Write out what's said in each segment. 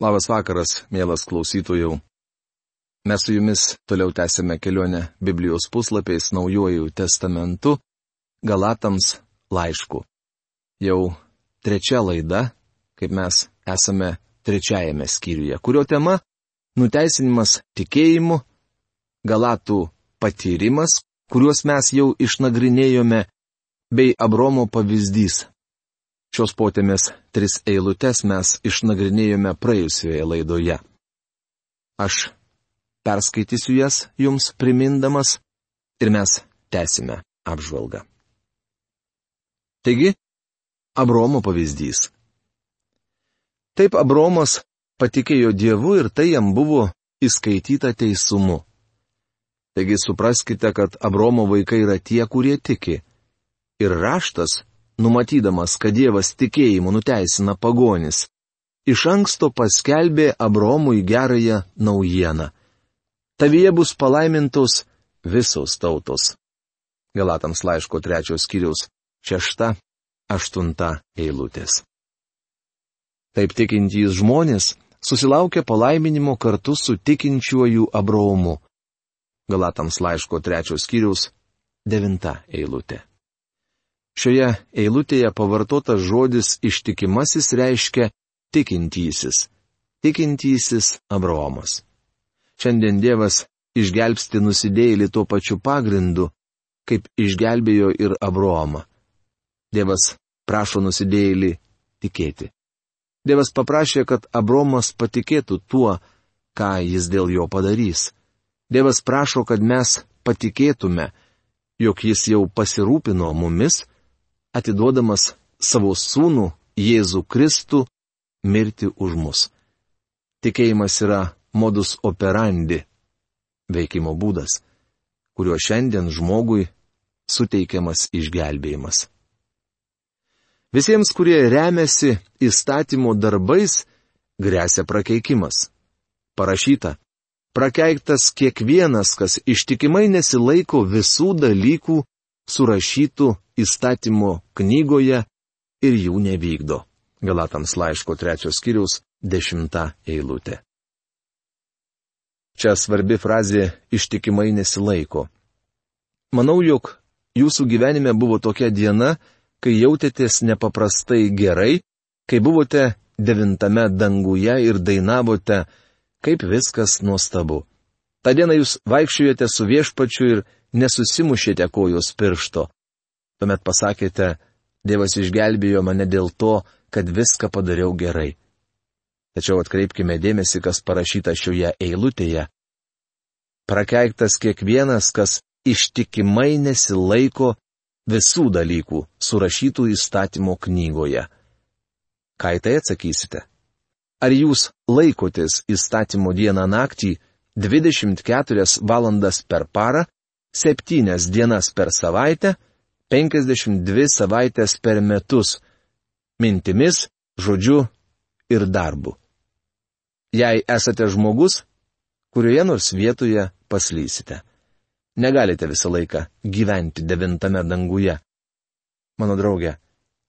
Labas vakaras, mielas klausytojų. Mes su jumis toliau tęsime kelionę Biblijos puslapiais naujojų testamentu Galatams laišku. Jau trečia laida, kaip mes esame trečiajame skyriuje, kurio tema - nuteisinimas tikėjimu, Galatų patyrimas, kuriuos mes jau išnagrinėjome, bei Abromo pavyzdys Šios potėmės tris eilutes mes išnagrinėjome praėjusioje laidoje. Aš perskaitysiu jas jums primindamas ir mes tęsime apžvalgą. Taigi, Abromo pavyzdys. Taip Abromas patikėjo Dievu ir tai jam buvo įskaityta teisumu. Taigi supraskite, kad Abromo vaikai yra tie, kurie tiki. Ir raštas numatydamas, kad Dievas tikėjimu nuteisina pagonis, iš anksto paskelbė Abromui gerąją naujieną. Tavyje bus palaimintos visos tautos. Galatams laiško trečios skyriaus šešta, aštunta eilutės. Taip tikintys žmonės susilaukė palaiminimo kartu su tikinčiuoju Abraomu. Galatams laiško trečios skyriaus devinta eilutė. Šioje eilutėje pavartotas žodis ištikimasis reiškia tikintysis. Tikintysis Abraomas. Šiandien Dievas išgelbsti nusidėjėlį tuo pačiu pagrindu, kaip išgelbėjo ir Abraomą. Dievas prašo nusidėjėlį tikėti. Dievas paprašė, kad Abromas patikėtų tuo, ką jis dėl jo padarys. Dievas prašo, kad mes patikėtume, jog jis jau pasirūpino mumis atiduodamas savo sūnų Jėzų Kristų mirti už mus. Tikėjimas yra modus operandi - veikimo būdas, kuriuo šiandien žmogui suteikiamas išgelbėjimas. Visiems, kurie remiasi įstatymo darbais, grėsia prakeikimas. Parašyta, prakeiktas kiekvienas, kas ištikimai nesilaiko visų dalykų surašytų įstatymo knygoje ir jų nevykdo. Galatams laiško trečios skyriaus dešimta eilutė. Čia svarbi frazė ištikimai nesilaiko. Manau, jog jūsų gyvenime buvo tokia diena, kai jautėtės nepaprastai gerai, kai buvote devintame danguje ir dainavote, kaip viskas nuostabu. Ta diena jūs vaikščiojate su viešpačiu ir nesusimušėte kojos piršto. Tuomet pasakėte, Dievas išgelbėjo mane dėl to, kad viską padariau gerai. Tačiau atkreipkime dėmesį, kas parašyta šioje eilutėje. Prakeiktas kiekvienas, kas ištikimai nesilaiko visų dalykų surašytų įstatymo knygoje. Ką į tai atsakysite? Ar jūs laikotės įstatymo dieną naktį 24 valandas per parą, 7 dienas per savaitę, 52 savaitės per metus - mintimis, žodžiu ir darbu. Jei esate žmogus, kurioje nors vietoje paslysite. Negalite visą laiką gyventi devintame danguje. Mano draugė,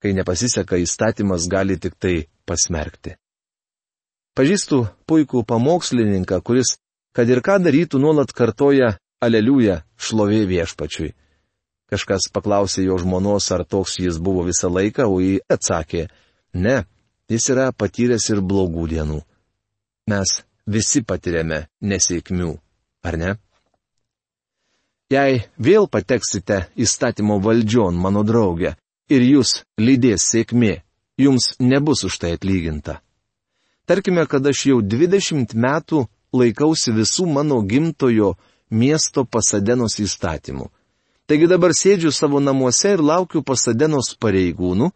kai nepasiseka įstatymas gali tik tai pasmerkti. Pažįstu puikų pamokslininką, kuris, kad ir ką darytų, nuolat kartoja Aleliuja šlovė viešpačiui. Kažkas paklausė jo žmonos, ar toks jis buvo visą laiką, o jį atsakė, ne, jis yra patyręs ir blogų dienų. Mes visi patiriame nesėkmių, ar ne? Jei vėl pateksite įstatymo valdžion, mano draugė, ir jūs lydės sėkmė, jums nebus už tai atlyginta. Tarkime, kad aš jau 20 metų laikausi visų mano gimtojo miesto pasadenos įstatymų Taigi dabar sėdžiu savo namuose ir laukiu pasadenos pareigūnų,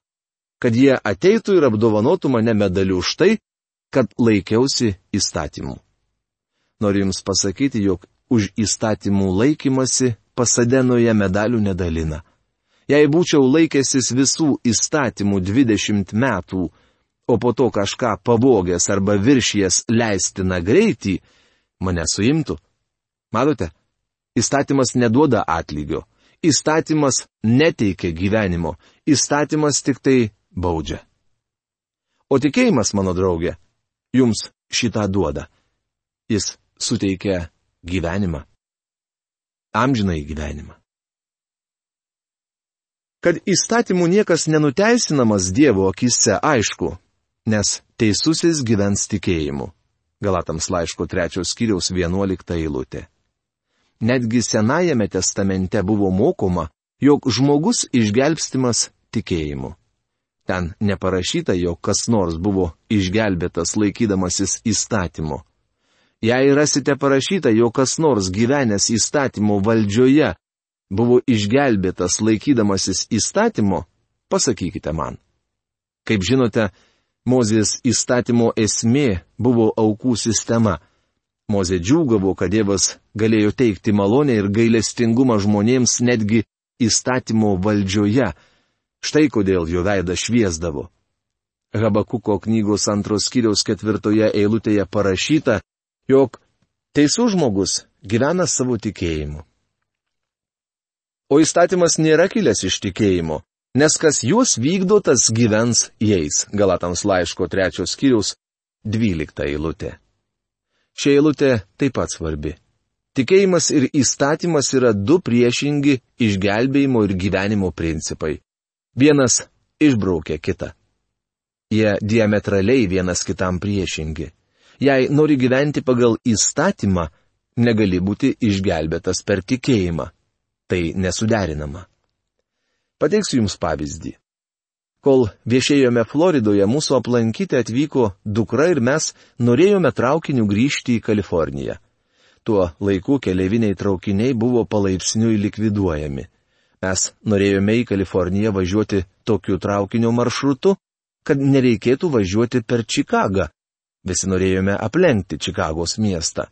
kad jie ateitų ir apdovanotų mane medaliu už tai, kad laikiausi įstatymų. Noriu Jums pasakyti, jog už įstatymų laikymasi pasadenoje medalių nedalina. Jei būčiau laikęsis visų įstatymų 20 metų, o po to kažką pavogęs arba viršijas leistina greitį, mane suimtų. Matote, įstatymas neduoda atlygio Įstatymas neteikia gyvenimo, įstatymas tik tai baudžia. O tikėjimas, mano draugė, jums šitą duoda. Jis suteikia gyvenimą. Amžinai gyvenimą. Kad įstatymų niekas nenuteisinamas Dievo akise aišku, nes teisusis gyvens tikėjimu. Galatams laiško trečios skyriaus vienuolikta eilutė. Netgi Senajame testamente buvo mokoma, jog žmogus išgelbstimas tikėjimu. Ten neparašyta, jog kas nors buvo išgelbėtas laikydamasis įstatymu. Jei rasite parašyta, jog kas nors gyvenęs įstatymo valdžioje buvo išgelbėtas laikydamasis įstatymo, pasakykite man. Kaip žinote, Mozės įstatymo esmė buvo aukų sistema. Mozė džiūgavo, kad Dievas galėjo teikti malonę ir gailestingumą žmonėms netgi įstatymo valdžioje. Štai kodėl jo veidą šviesdavo. Habakuko knygos antros kiriaus ketvirtoje eilutėje parašyta, jog teisų žmogus gyvena savo tikėjimu. O įstatymas nėra kilęs iš tikėjimo, nes kas juos vykdo, tas gyvens jais. Galatams laiško trečios kiriaus dvylikta eilutė. Ši eilutė taip pat svarbi. Tikėjimas ir įstatymas yra du priešingi išgelbėjimo ir gyvenimo principai. Vienas išbraukia kitą. Jie diametraliai vienas kitam priešingi. Jei nori gyventi pagal įstatymą, negali būti išgelbėtas per tikėjimą. Tai nesuderinama. Pateiksiu Jums pavyzdį. Kol viešėjome Floridoje, mūsų aplankyti atvyko dukra ir mes norėjome traukiniu grįžti į Kaliforniją. Tuo laiku keliaviniai traukiniai buvo palaipsniui likviduojami. Mes norėjome į Kaliforniją važiuoti tokiu traukinio maršrutu, kad nereikėtų važiuoti per Čikagą. Visi norėjome aplenkti Čikagos miestą.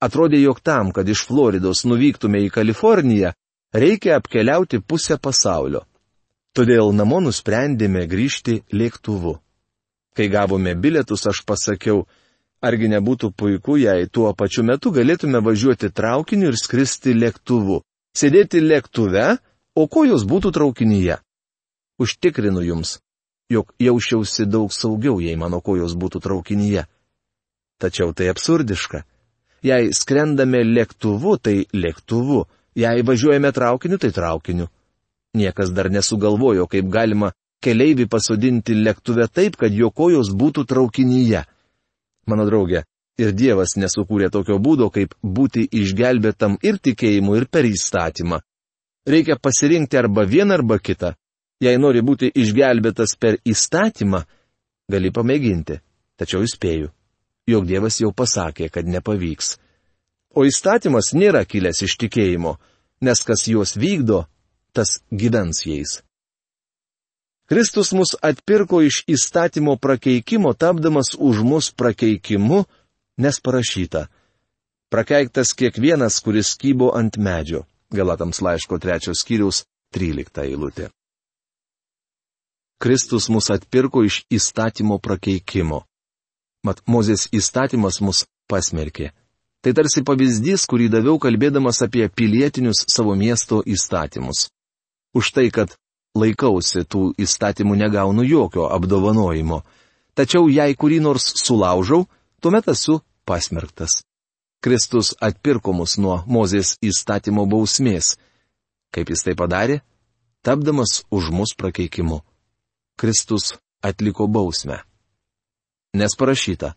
Atrodė, jog tam, kad iš Floridos nuvyktume į Kaliforniją, reikia apkeliauti pusę pasaulio. Todėl namo nusprendėme grįžti lėktuvu. Kai gavome bilietus, aš pasakiau, Argi nebūtų puiku, jei tuo pačiu metu galėtume važiuoti traukiniu ir skristi lėktuvu, sėdėti lėktuve, o kojos būtų traukinyje. Užtikrinu jums, jog jausčiausi daug saugiau, jei mano kojos būtų traukinyje. Tačiau tai absurdiška. Jei skrendame lėktuvu, tai lėktuvu, jei važiuojame traukiniu, tai traukiniu. Niekas dar nesugalvojo, kaip galima keleivį pasodinti lėktuve taip, kad jo kojos būtų traukinyje. Mano draugė, ir Dievas nesukūrė tokio būdo, kaip būti išgelbėtam ir tikėjimu, ir per įstatymą. Reikia pasirinkti arba vieną arba kitą. Jei nori būti išgelbėtas per įstatymą, gali pamėginti. Tačiau įspėju, jog Dievas jau pasakė, kad nepavyks. O įstatymas nėra kilęs iš tikėjimo, nes kas juos vykdo, tas gyvens jais. Kristus mus atpirko iš įstatymo prakeikimo, tapdamas už mus prakeikimu, nes parašyta. Prakeiktas kiekvienas, kuris kybo ant medžio. Galatams laiško trečios skyriaus 13 eilutė. Kristus mus atpirko iš įstatymo prakeikimo. Mat, Mozės įstatymas mus pasmerkė. Tai tarsi pavyzdys, kurį daviau kalbėdamas apie pilietinius savo miesto įstatymus. Už tai, kad laikausi tų įstatymų negaunu jokio apdovanojimo. Tačiau jei kurį nors sulaužau, tuomet esu pasmerktas. Kristus atpirko mus nuo Mozės įstatymo bausmės. Kaip jis tai padarė? Tapdamas už mus prakeikimu. Kristus atliko bausmę. Nes parašyta.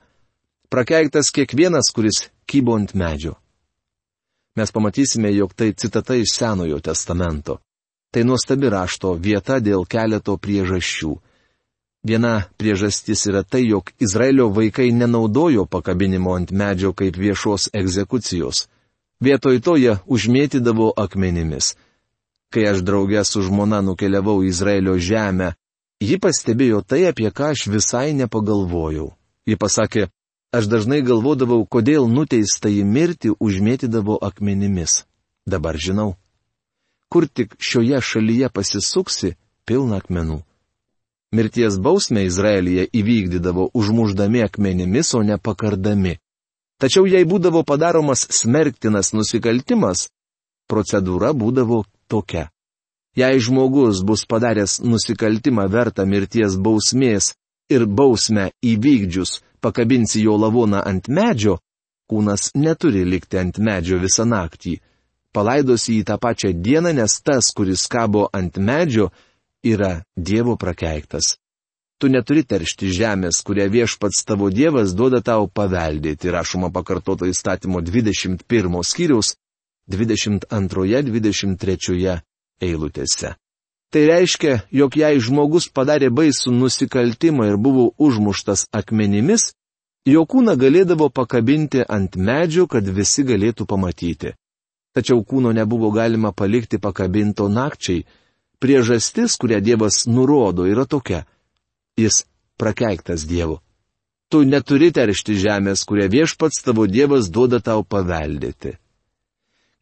Prakeiktas kiekvienas, kuris kybo ant medžio. Mes pamatysime, jog tai citata iš Senojo testamento. Tai nuostabi rašto vieta dėl keleto priežasčių. Viena priežastis yra tai, jog Izraelio vaikai nenaudojo pakabinimo ant medžio kaip viešos egzekucijos. Vietoj to jie užmėtydavo akmenimis. Kai aš draugė su žmona nukeliavau į Izraelio žemę, ji pastebėjo tai, apie ką aš visai nepagalvojau. Ji pasakė, aš dažnai galvodavau, kodėl nuteista į mirtį užmėtydavo akmenimis. Dabar žinau kur tik šioje šalyje pasisuksi, pilna akmenų. Mirties bausmę Izraelyje įvykdydavo užmuždami akmenimis, o ne pakardami. Tačiau jei būdavo padaromas smerktinas nusikaltimas, procedūra būdavo tokia. Jei žmogus bus padaręs nusikaltimą vertą mirties bausmės ir bausmę įvykdžius pakabinsi jo lavoną ant medžio, kūnas neturi likti ant medžio visą naktį. Palaidosi jį tą pačią dieną, nes tas, kuris kabo ant medžio, yra Dievo prakeiktas. Tu neturi teršti žemės, kurią viešpats tavo Dievas duoda tau paveldėti, rašoma pakartoto įstatymo 21 skyriaus 22-23 eilutėse. Tai reiškia, jog jei žmogus padarė baisų nusikaltimą ir buvo užmuštas akmenimis, jo kūną galėdavo pakabinti ant medžių, kad visi galėtų pamatyti. Tačiau kūno nebuvo galima palikti pakabinto nakčiai. Priežastis, kurią Dievas nurodo, yra tokia. Jis prakeiktas Dievu. Tu neturi teršti žemės, kurią viešpats tavo Dievas duoda tau paveldėti.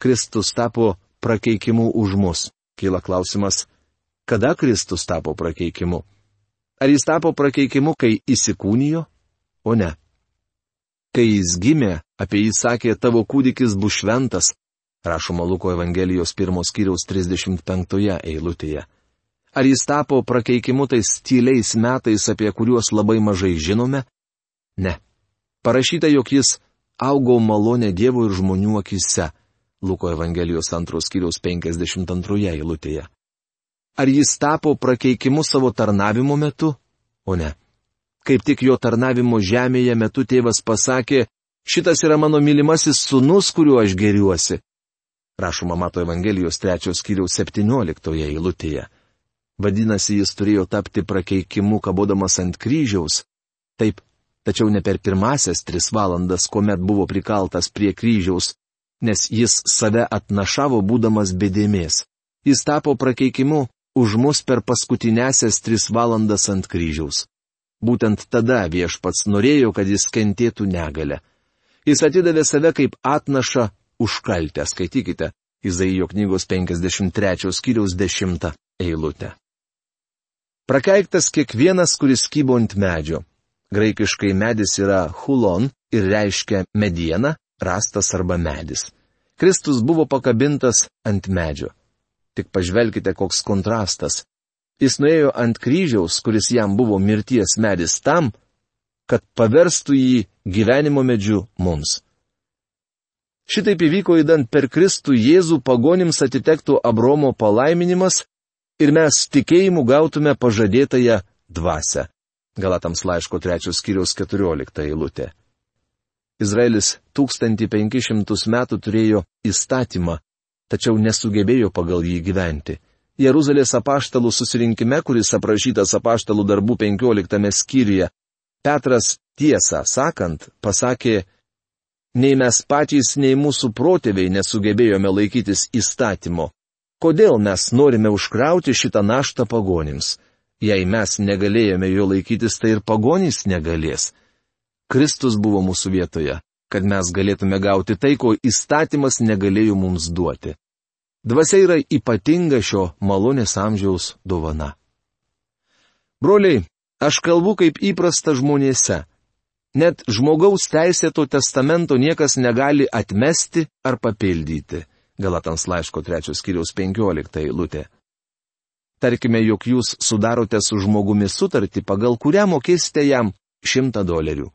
Kristus tapo prakeikimu už mus. Kyla klausimas, Kada Kristus tapo prakeikimu? Ar jis tapo prakeikimu, kai įsikūnijo? O ne. Kai jis gimė, apie jį sakė, tavo kūdikis bus šventas, rašoma Luko Evangelijos pirmos kiriaus 35 eilutėje. Ar jis tapo prakeikimu tais tyliais metais, apie kuriuos labai mažai žinome? Ne. Parašyta, jog jis augo malonė Dievo ir žmonių akise. Luko Evangelijos antros kiriaus 52 eilutėje. Ar jis tapo prakeikimu savo tarnavimo metu? O ne. Kaip tik jo tarnavimo žemėje metu tėvas pasakė, šitas yra mano mylimasis sunus, kuriuo aš geriuosi. Rašoma Mato Evangelijos trečios kiriaus 17 eilutėje. Vadinasi, jis turėjo tapti prakeikimu kabodamas ant kryžiaus. Taip, tačiau ne per pirmasias tris valandas, kuomet buvo prikaltas prie kryžiaus, nes jis save atnašavo būdamas bedėmės. Jis tapo prakeikimu už mus per paskutinėsias tris valandas ant kryžiaus. Būtent tada viešpats norėjo, kad jis kentėtų negalę. Jis atidavė save kaip atnašą užkaltę, skaitykite, Izaijo knygos 53 skyriaus 10 eilutę. Prakeiktas kiekvienas, kuris kybo ant medžio. Graikiškai medis yra hulon ir reiškia mediena, rastas arba medis. Kristus buvo pakabintas ant medžio. Tik pažvelkite, koks kontrastas. Jis nuėjo ant kryžiaus, kuris jam buvo mirties medis tam, kad paverstų jį gyvenimo medžiu mums. Šitaip įvyko įdant per Kristų Jėzų pagonims atitektų Abromo palaiminimas ir mes tikėjimu gautume pažadėtąją dvasę. Galatams laiško trečios skyriaus 14 eilutė. Izraelis 1500 metų turėjo įstatymą, tačiau nesugebėjo pagal jį gyventi. Jeruzalės apaštalų susirinkime, kuris aprašytas apaštalų darbų 15 skyriuje, Petras tiesą sakant pasakė, nei mes patys, nei mūsų protėviai nesugebėjome laikytis įstatymo. Kodėl mes norime užkrauti šitą naštą pagonims? Jei mes negalėjome jo laikytis, tai ir pagonys negalės. Kristus buvo mūsų vietoje, kad mes galėtume gauti tai, ko įstatymas negalėjo mums duoti. Dvasia yra ypatinga šio malonės amžiaus dovana. Broliai, aš kalbu kaip įprasta žmonėse. Net žmogaus teisėto testamento niekas negali atmesti ar papildyti. Galatans laiško 3 skyriaus 15 eilutė. Tarkime, jog jūs sudarote su žmogumi sutartį, pagal kurią mokėsite jam 100 dolerių.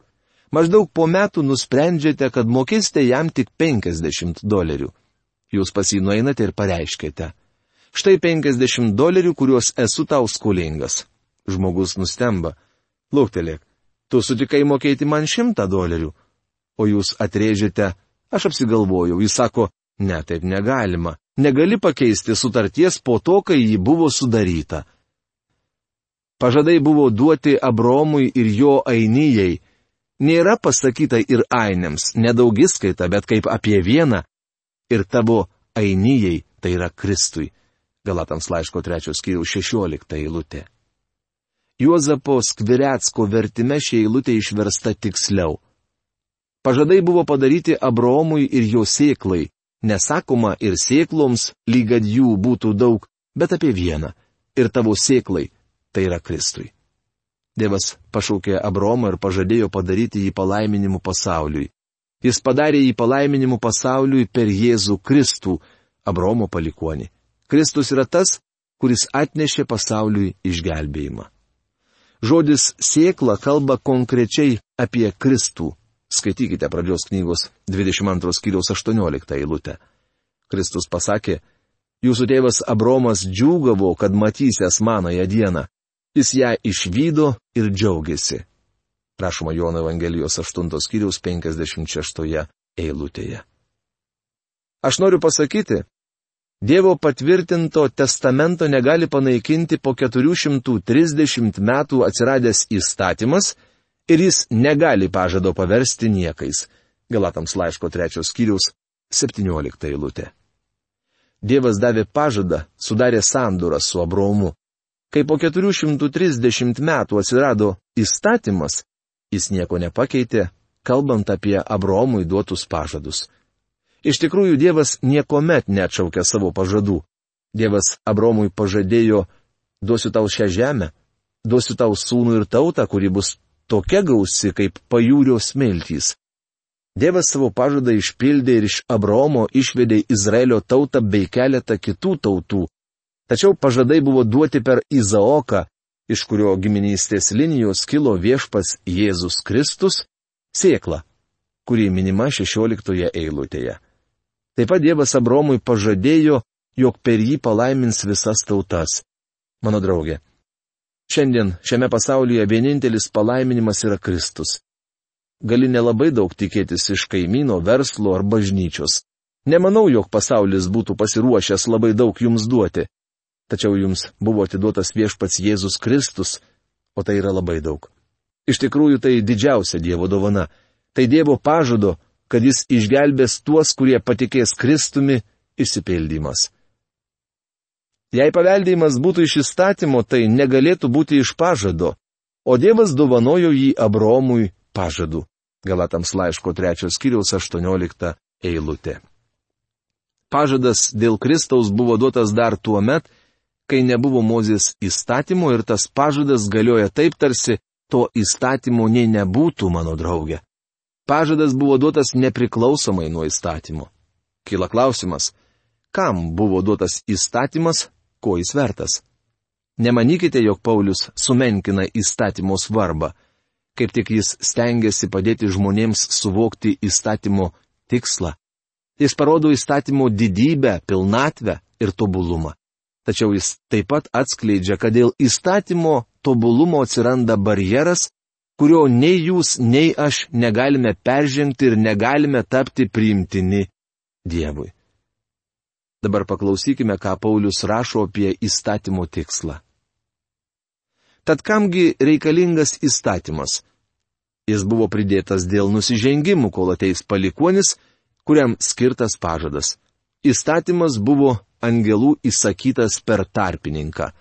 Maždaug po metų nusprendžiate, kad mokėsite jam tik 50 dolerių. Jūs pasinueinate ir pareiškite. Štai 50 dolerių, kuriuos esu tau skolingas. Žmogus nustemba. Lūktelėk, tu sutikai mokėti man 100 dolerių. O jūs atrėžite, aš apsigalvojau, jis sako, ne, taip negalima. Negali pakeisti sutarties po to, kai ji buvo sudaryta. Pažadai buvo duoti Abromui ir jo ainijai, nėra pasakyta ir ainėms, nedaugiskaita, bet kaip apie vieną. Ir tavo ainijai tai yra Kristui. Galatams laiško trečios skyriaus šešiolikta eilutė. Juozapo Skviretsko vertime ši eilutė išversta tiksliau. Pažadai buvo padaryti Abraomui ir jo sėklai, nesakoma ir sėkloms, lygad jų būtų daug, bet apie vieną. Ir tavo sėklai, tai yra Kristui. Dievas pašaukė Abromą ir pažadėjo padaryti jį palaiminimu pasauliui. Jis padarė jį palaiminimu pasauliui per Jėzų Kristų, Abromo palikonį. Kristus yra tas, kuris atnešė pasauliui išgelbėjimą. Žodis sėkla kalba konkrečiai apie Kristų. Skaitykite pradžios knygos 22 skyriaus 18 eilutę. Kristus pasakė, jūsų tėvas Abromas džiūgavo, kad matysės manąją dieną. Jis ją išvydo ir džiaugiasi. Rašoma Jono Evangelijos 8 skyriaus 56 eilutėje. Aš noriu pasakyti, Dievo patvirtinto testamento negali panaikinti po 430 metų atsiradęs įstatymas ir jis negali pažado paversti niekais. Galatams laiško trečios skyriaus 17 eilutė. Dievas davė pažadą, sudarė sandūrą su Abromu. Kai po 430 metų atsirado įstatymas, jis nieko nepakeitė, kalbant apie Abromui duotus pažadus. Iš tikrųjų, Dievas niekuomet neatšaukė savo pažadų. Dievas Abromui pažadėjo, duosiu tau šią žemę, duosiu tau sūnų ir tautą, kuri bus tokia gausi kaip pajūrio smiltys. Dievas savo pažadą išpildė ir iš Abromo išvedė Izraelio tautą bei keletą kitų tautų. Tačiau pažadai buvo duoti per Izaoką, iš kurio giminystės linijos kilo viešpas Jėzus Kristus, sėkla, kuri minima 16 eilutėje. Taip pat Dievas Abromui pažadėjo, jog per jį palaimins visas tautas. Mano draugė, šiandien šiame pasaulyje vienintelis palaiminimas yra Kristus. Gali nelabai daug tikėtis iš kaimyno, verslo ar bažnyčios. Nemanau, jog pasaulis būtų pasiruošęs labai daug jums duoti. Tačiau jums buvo atiduotas viešpats Jėzus Kristus, o tai yra labai daug. Iš tikrųjų tai didžiausia Dievo dovana. Tai Dievo pažado, kad jis išgelbės tuos, kurie patikės Kristumi, išsipildymas. Jei paveldėjimas būtų iš įstatymo, tai negalėtų būti iš pažado, o Dievas dovanojo jį Abromui pažadu. Galatams laiško trečios kiriaus 18 eilutė. Pažadas dėl Kristaus buvo duotas dar tuo met, kai nebuvo Mozės įstatymo ir tas pažadas galioja taip tarsi to įstatymo nei nebūtų, mano draugė. Pažadas buvo duotas nepriklausomai nuo įstatymo. Kila klausimas, kam buvo duotas įstatymas, ko jis vertas? Nemanykite, jog Paulius sumenkina įstatymo svarbą, kaip tik jis stengiasi padėti žmonėms suvokti įstatymo tikslą. Jis parodo įstatymo didybę, pilnatvę ir tobulumą. Tačiau jis taip pat atskleidžia, kad dėl įstatymo tobulumo atsiranda barjeras, kurio nei jūs, nei aš negalime peržengti ir negalime tapti priimtini Dievui. Dabar paklausykime, ką Paulius rašo apie įstatymo tikslą. Tad kamgi reikalingas įstatymas? Jis buvo pridėtas dėl nusižengimų, kol ateis palikuonis, kuriam skirtas pažadas. Įstatymas buvo angelų įsakytas per tarpininką.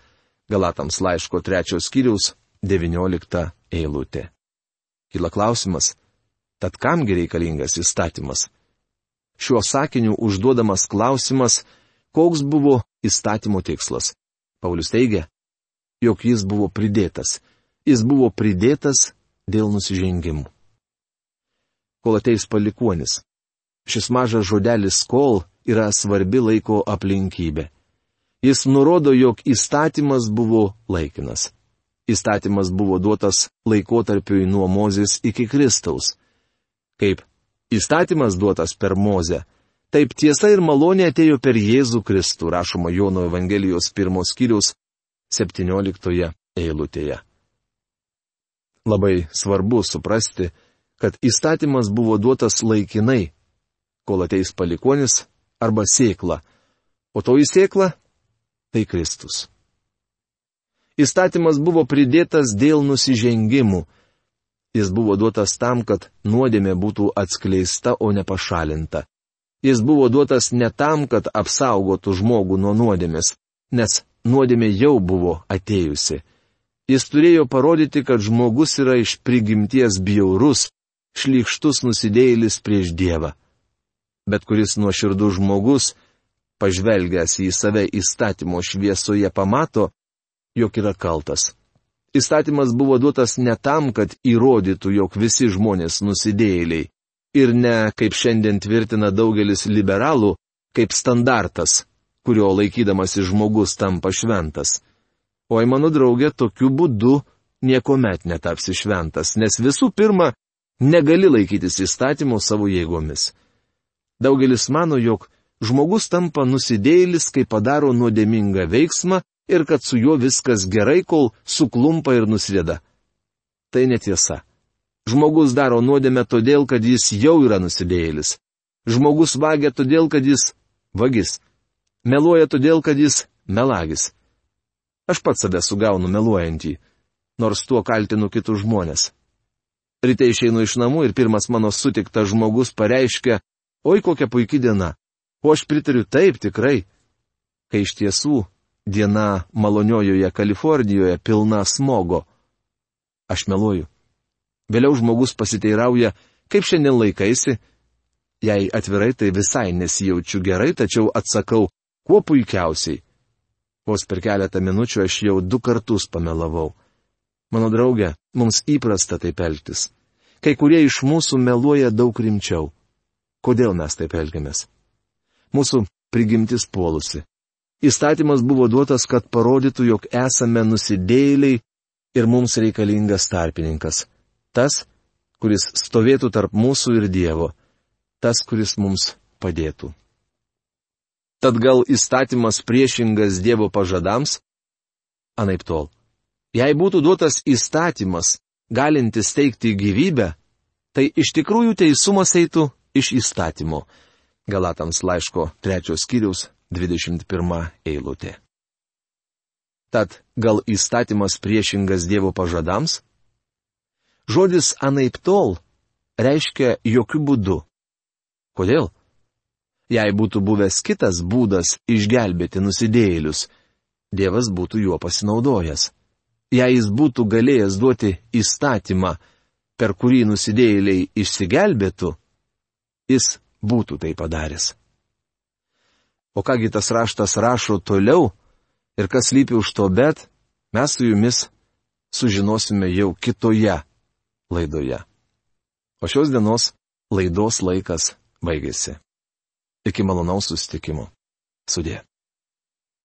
Galatams laiško trečios skyriaus 19 eilutė. Kila klausimas, tad kamgi reikalingas įstatymas? Šiuo sakiniu užduodamas klausimas, koks buvo įstatymo tikslas. Paulius teigia, jog jis buvo pridėtas. Jis buvo pridėtas dėl nusižengimų. Kol ateis palikuonis. Šis mažas žodelis kol yra svarbi laiko aplinkybė. Jis nurodo, jog įstatymas buvo laikinas. Įstatymas buvo duotas laikotarpiui nuo Mozės iki Kristaus. Kaip įstatymas duotas per Mozę, taip tiesa ir malonė atėjo per Jėzų Kristų, rašoma Jono Evangelijos pirmos skyrius 17 eilutėje. Labai svarbu suprasti, kad įstatymas buvo duotas laikinai, kol ateis palikonis arba sėkla, o toji sėkla - tai Kristus. Įstatymas buvo pridėtas dėl nusižengimų. Jis buvo duotas tam, kad nuodėmė būtų atskleista, o ne pašalinta. Jis buvo duotas ne tam, kad apsaugotų žmogų nuo nuodėmės, nes nuodėmė jau buvo atėjusi. Jis turėjo parodyti, kad žmogus yra iš prigimties bjaurus, šlikštus nusidėjėlis prieš Dievą. Bet kuris nuoširdus žmogus, pažvelgęs į save įstatymo šviesoje, pamato, jog yra kaltas. Įstatymas buvo duotas ne tam, kad įrodytų, jog visi žmonės nusidėjėliai. Ir ne, kaip šiandien tvirtina daugelis liberalų, kaip standartas, kurio laikydamasi žmogus tampa šventas. O į mano draugę tokiu būdu niekuomet netapsi šventas, nes visų pirma, negali laikytis įstatymų savo jėgomis. Daugelis mano, jog žmogus tampa nusidėjėlis, kai padaro nuodėmingą veiksmą ir kad su juo viskas gerai, kol suklumpa ir nusėda. Tai netiesa. Žmogus daro nuodėmę todėl, kad jis jau yra nusidėjėlis. Žmogus vagia todėl, kad jis vagis. Meluoja todėl, kad jis melagis. Aš pats save sugaunu meluojantį, nors tuo kaltinu kitus žmonės. Ryte išeinu iš namų ir pirmas mano sutiktas žmogus pareiškia, oi kokia puikia diena. O aš pritariu taip tikrai. Kai iš tiesų diena maloniojoje Kalifornijoje pilna smogo. Aš meluoju. Vėliau žmogus pasiteirauja, kaip šiandien laikaisi. Jei atvirai, tai visai nesijaučiu gerai, tačiau atsakau, kuo puikiausiai. Vos per keletą minučių aš jau du kartus pamelavau. Mano draugė, mums įprasta taip elgtis. Kai kurie iš mūsų meluoja daug rimčiau. Kodėl mes taip elgiamės? Mūsų prigimtis puolusi. Įstatymas buvo duotas, kad parodytų, jog esame nusidėjėliai ir mums reikalingas tarpininkas. Tas, kuris stovėtų tarp mūsų ir Dievo. Tas, kuris mums padėtų. Tad gal įstatymas priešingas Dievo pažadams? Anaip tol. Jei būtų duotas įstatymas, galintis teikti gyvybę, tai iš tikrųjų teisumas eitų iš įstatymo. Galatams laiško trečios skyriaus 21 eilutė. Tad gal įstatymas priešingas Dievo pažadams? Žodis anaip tol reiškia jokių būdų. Kodėl? Jei būtų buvęs kitas būdas išgelbėti nusidėjėlius, Dievas būtų juo pasinaudojęs. Jei jis būtų galėjęs duoti įstatymą, per kurį nusidėjėliai išsigelbėtų, jis būtų tai padaręs. O kągi tas raštas rašo toliau ir kas lypi už to bet, mes su jumis sužinosime jau kitoje laidoje. O šios dienos laidos laikas baigėsi. Iki malonaus susitikimo. Sudė.